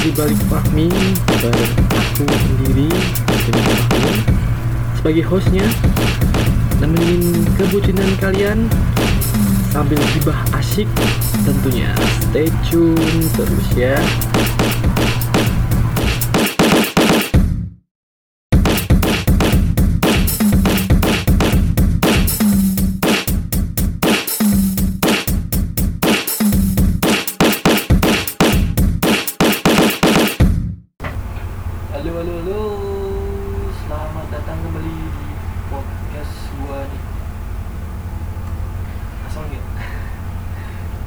di balik Fahmi bareng aku sendiri sebagai hostnya nemenin kebucinan kalian. Sambil gibah asik tentunya. Stay tune terus ya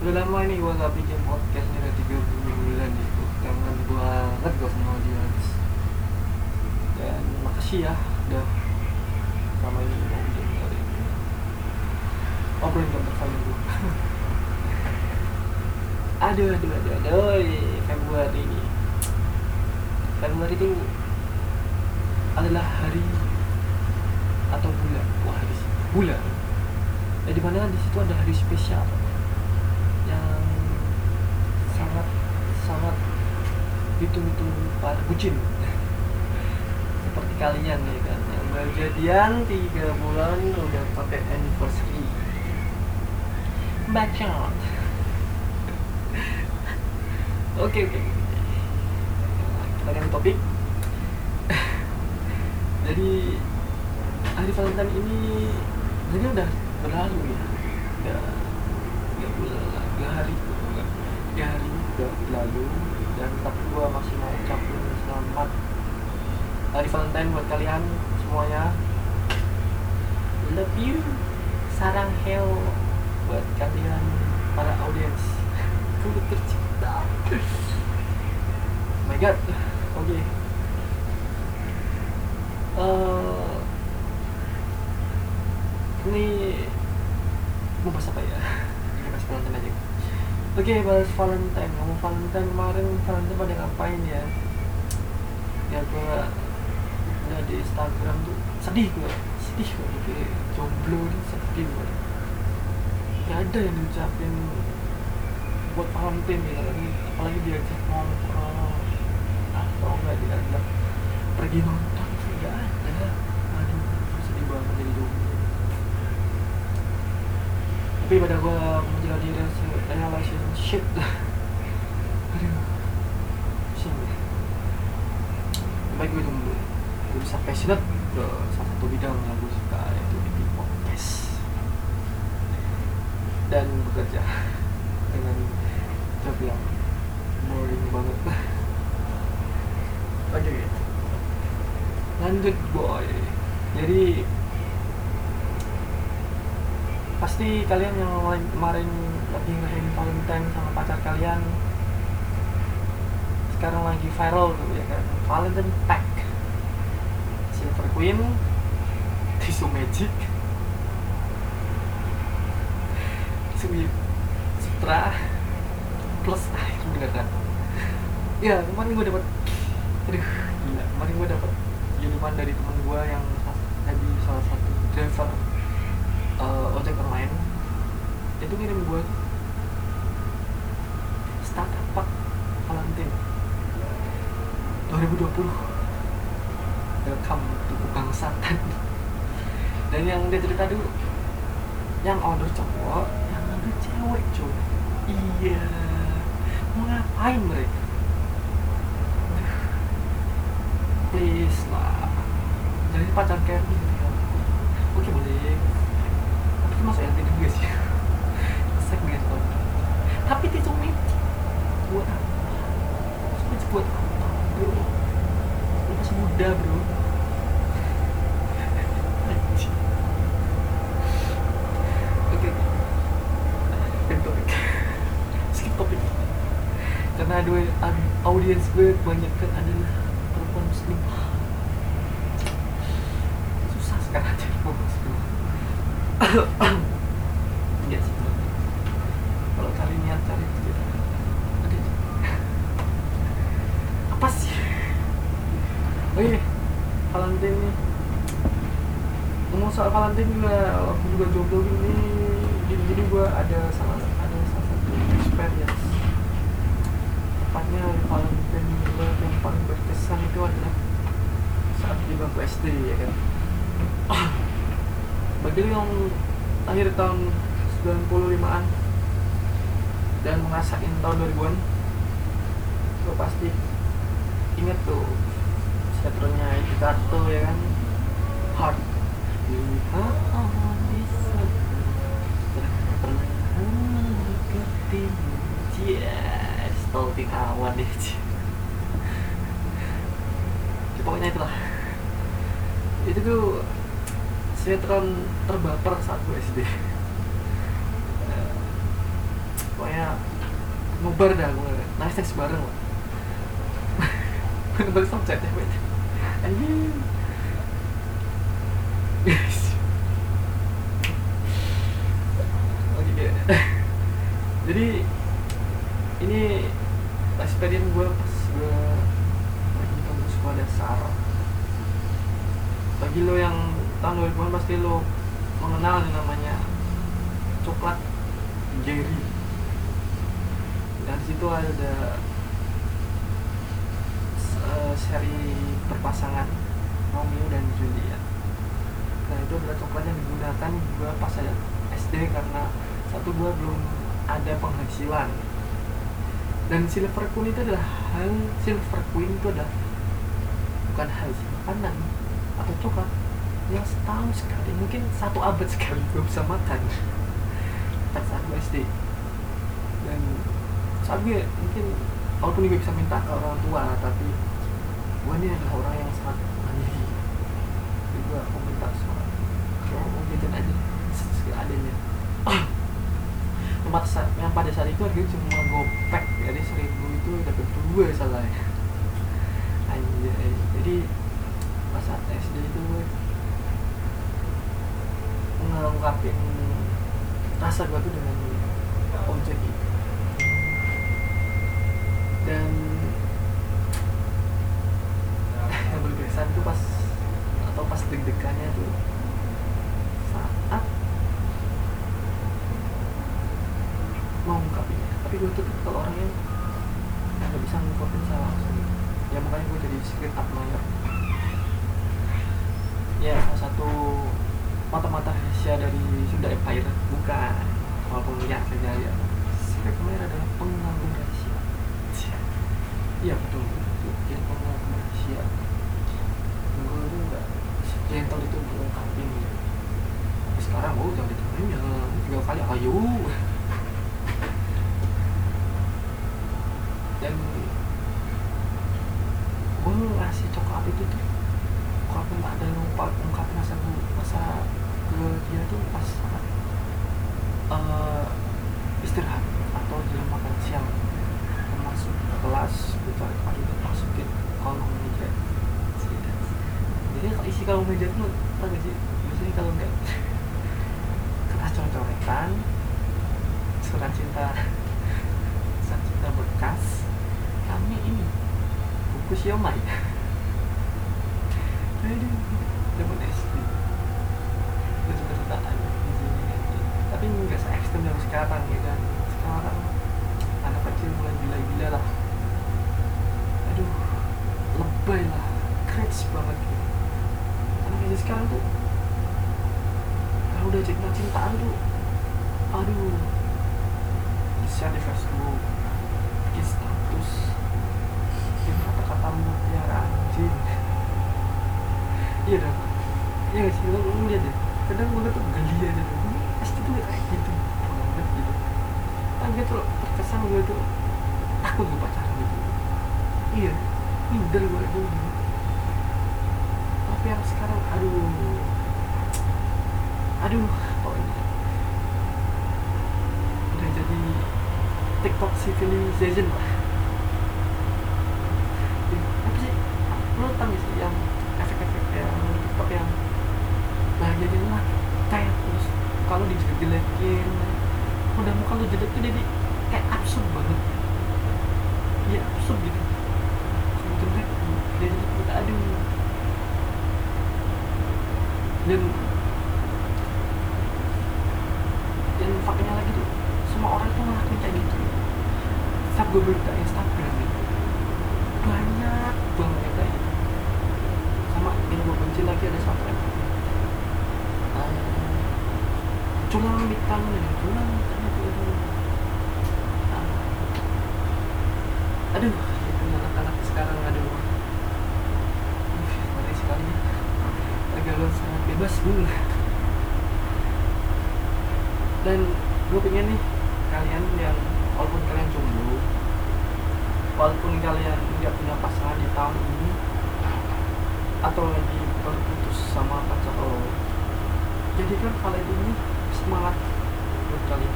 Udah lama nih gua gak bikin podcast nih udah tiga bulan itu. Kangen banget gua sama audiens. Dan makasih ya udah selama ini mau dengerin obrolan gak berfaedah gua. aduh, aduh, aduh, aduh, Februari ini Februari itu adalah hari atau bulan wah di bulan ya di mana di situ ada hari spesial yang sangat sangat ditunggu para bucin seperti kalian nih kan? Yang baru jadian tiga bulan udah pakai anniversary. Bacot oke oke. Kita ganti topik. Jadi hari Valentine ini jadi udah berlalu ya. Udah tiga bulan tiga hari udah berlalu dan tapi gua masih mau ucapin selamat hari Valentine buat kalian semuanya. Love you. Sarang hell buat kalian para audiens. Kudu tercipta oh my god. Oke. Eh, ini mau bahas apa ya? Kita bahas Valentine aja oke bahas Valentine. Ngomong Valentine kemarin Valentine pada ngapain ya? Ya gue udah di Instagram tuh sedih gue sedih gue kayak jomblo nih sedih gue gak ada yang diucapin buat Valentine gitu lagi apalagi diajak nongkrong. Atau nggak diajak pergi nonton nggak ada aduh sedih banget jadi jomblo tapi pada gue menjalani relationship. Aduh. Pusing gue baik gue jomblo gue bisa passionate ke salah satu bidang yang gue suka yaitu di podcast dan bekerja dengan job yang boring banget. Oke lanjut boy. Jadi pasti kalian yang kemarin lagi ngerayain Valentine sama pacar kalian sekarang lagi viral tuh ya kan? Valentine Pack. Silver Queen Tisu Magic Sutra plus air beneran ya kemarin gue dapat aduh gila. Kemarin gue dapat kiriman dari teman gue yang jadi salah satu itu ngirim gue startup pack Valentine 2020 welcome to kebangsaan. Dan yang dia cerita dulu yang order cowok yang order cewek cuy. Iya. Mau ngapain mereka? Please lah jadi pacar kayak gitu kan oke boleh tapi itu masuk LT juga sih segmen tapi tisu magic buat apa tisu magic buat apa bro lu masih muda bro Anjing. oke Skip topik skip topik karena dua audiens gue kebanyakan adalah perempuan muslim. Susah sekarang cari perempuan muslim. Iya sih. Kalau kalian niat cari kerja ada. Apa sih? Oh iya Valentine nih ngomong soal Valentine juga aku juga jomblo gini jadi jadi gue gue ada salah ada salah satu experience tepatnya Valentine gue yang paling berkesan itu adalah saat di SD ya kan. Bagi lu yang lahir tahun 95an dan ngerasain tahun 2000an lo pasti inget tuh sinetronnya itu kartu ya kan? Hard. Oh deketin yes stalking awan deh. Ya, pokoknya itulah itu tuh sinetron terbaper saat gue SD pokoknya ngobar dah gue nangis nangis bareng lah. Bener-bener sampai ya anjing. Oke jadi ini experience gue pas gue lagi sekolah dasar bagi lo yang tahun 2000 pasti lo mengenal yang namanya coklat Jerry. Dan di situ ada eh, seri berpasangan Romeo dan Juliet. Nah itu adalah coklat yang digunakan gue pas saya SD karena satu gue belum ada penghasilan. Dan silver queen itu adalah hal silver queen itu adalah bukan hal makanan yang setahun sekali. Mungkin satu abad sekali gue bisa makan. Pas gue SD dan saat gue mungkin walaupun gue bisa minta ke orang tua tapi gue ini adalah orang yang sangat mandiri. Jadi gue mau minta sama cowok mau gitu aja sekali adanya yang pada saat itu harganya cuma gopek jadi seribu itu dapat dua salah. Anjay. Jadi pas saat SD itu gue ngungkapin rasa gue tuh dengan objek itu. Dan yang berkesan tuh pas atau pas deg-degannya tuh saat mau ngungkapinnya tapi gue tuh kalau orangnya nggak bisa ngungkapin salah langsung. Ya makanya gue jadi secret admirer. Ya salah satu mata-mata rahasia dari Sunda Empire. Bukan. Walaupun ya saja ya secret admirer adalah pengagum Cia. iya betul. Jadi pengagum rahasia gue itu nggak gentle itu ngungkapin gitu tapi sekarang gue udah ditemenin ya tiga kali ayo dan gue ngasih coklat itu tuh walaupun tak ada lupa ungkapin masa gue masa ke dia tuh pas saat eh, istirahat atau jam makan siang Gua masuk ke kelas gue cari aduh masukin kolong meja jadi meja tuh tau gak sih? Biasanya kalau enggak kertas coret-coretan surat cinta surat cinta bekas kami ini buku siomay. Aduh zaman SD itu cerita-cerita tapi nggak se ekstrem yang sekarang ya kan sekarang anak kecil mulai gila-gila lah aduh lebay lah cringe banget gitu anak kecil sekarang tuh kalau udah cinta-cintaan tuh aduh share di Facebook bikin status bikin kata-kata mutiara anjing iya dong iya gak sih? Lo lihat deh. Kadang gue tuh geli aja tuh ini pasti tuh kayak gitu. Banget gitu. Kan gue tuh terkesan gue tuh takut gue pacaran gitu. Iya minder gue dulu tapi yang sekarang aduh. Aduh pokoknya. Udah jadi TikTok civilization lah. Apa sih? Lo tau sih yang efek-efek yang TikTok yang bahagianya lah kayak terus kalau dijelek-jelekin udah muka lu jelek tuh jadi kayak absurd banget. Iya absurd gitu. Jelek dia gitu aduh. Dan dan faktanya lagi tuh kayak gitu setiap gue buka Instagram itu banyak banget yang kayak gitu sama yang gue benci lagi ada satu app uh, cuma bintang itu Ah. aduh itu anak-anak sekarang aduh. Ngeri sekali. Pergaulan sangat bebas dulu dan gue pengen nih kalian yang walaupun kalian jomblo walaupun kalian nggak punya pasangan di tahun ini atau lagi baru putus sama pacar lo jadikan kalian ini semangat buat kalian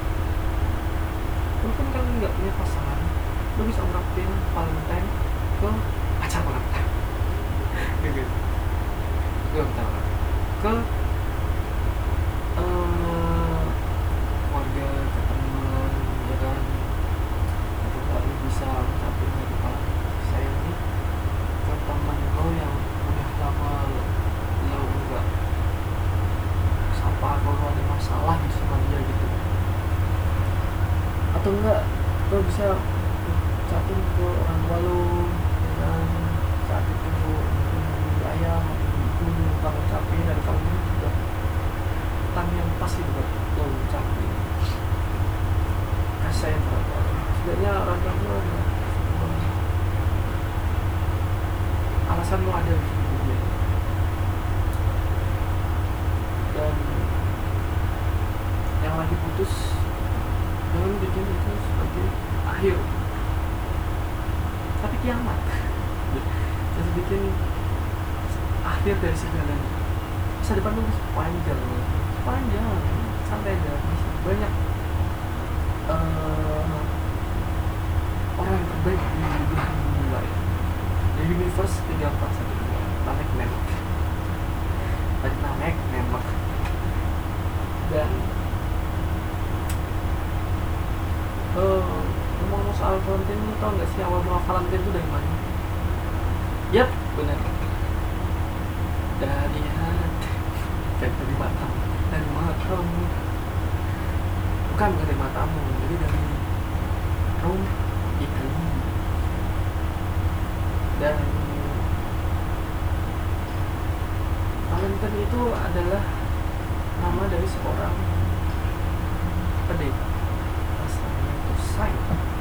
walaupun kalian nggak punya pasangan lo bisa ungkapin Valentine ke pacar lo gitu gue minta maaf. ke eh, warga ke teman ya kan atau nggak lu bisa ngucapin gitu kalau saya ini ke teman lo yang udah lama lo enggak sapa kalau lo ada masalah gitu sama dia gitu enggak lo bisa ucapin ke orang tua lo kan saat itu ibu ayah ibu kamu ucapin dan kamu juga tang yang pas gitu buat lo ucapin kasih sayang orang setidaknya orang tua lo ada alasan lo ada di hidup dia dan yang lagi putus jangan bikin itu sebagai akhir tapi kiamat. Jadi bikin akhir dari segalanya. Masa depan masih panjang panjang santai aja. Masih banyak eh, orang yang terbaik di belahan bumi lain di universe tinggal satu dua. Namek nemek tadi namek nemek dan ngomong soal Valentine lu tau gak sih awal mula Valentine itu dari mana? Yap, benar dari hati. Dan dari mata dari matamu. Bukan bukan dari matamu. Jadi dari rum itu dan Valentine itu adalah nama dari seorang pendeta. Asalnya itu Saint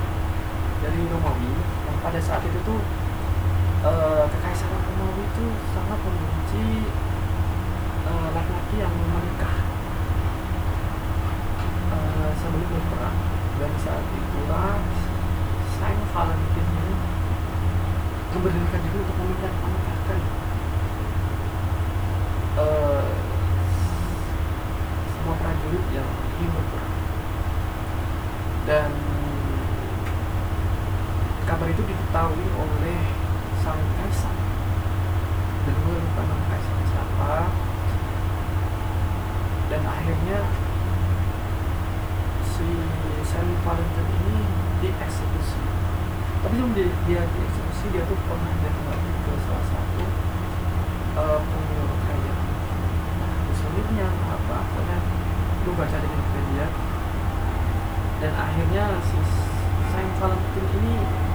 dari Romawi yang pada saat itu tuh eh, kekaisaran Romawi itu sangat membenci eh, laki-laki yang menikah eh, sebelum berperang. Dan saat itulah Saint Valentine ini memberanikan diri untuk meminta menikahkan. Eh, semua prajurit yang ingin berperang. Dan kabar itu diketahui oleh sang kaisar dan gue lupa nama kaisar siapa. Dan akhirnya si Saint Valentine ini dieksekusi. Tapi sebelum dia, dia dieksekusi dia tuh pernah datang ke salah satu uh, pengurus kerajaan nah kesulitnya apa pokoknya gue baca di Wikipedia. Dan akhirnya si Saint Valentine ini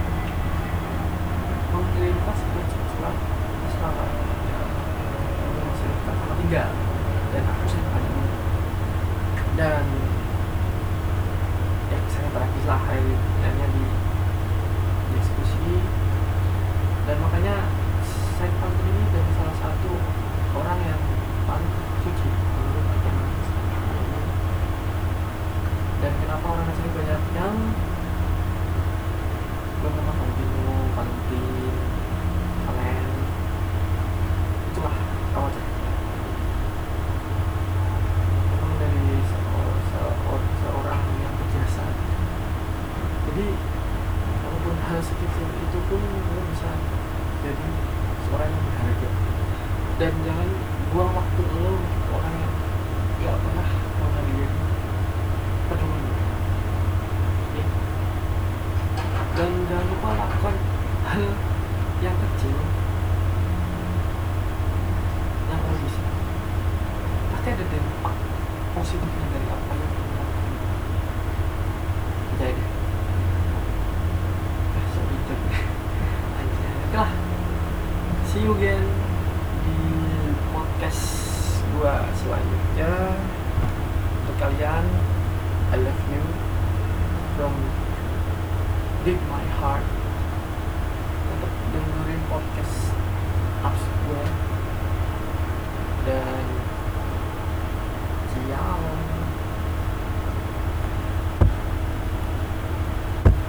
sebuah surat Australia untuk mengirimkan sama tinggal dan aku saya padamu dan ya saya terakhir lah akhirnya di diskusi dan makanya Saint Valentine ini dari salah satu orang yang paling suci menurut agama Islam dan kenapa orang Nasrani banyak yang bernama Valentino, Valentin, Valen itulah awal cerita memang dari seor- seor- seorang yang berjasa jadi walaupun hal sekecil itu pun lo bisa jadi seorang yang berharga. Dan jangan buang waktu lo untuk orang yang gak pernah menghargai peduli ya. dan jangan lupa lakukan hal Again.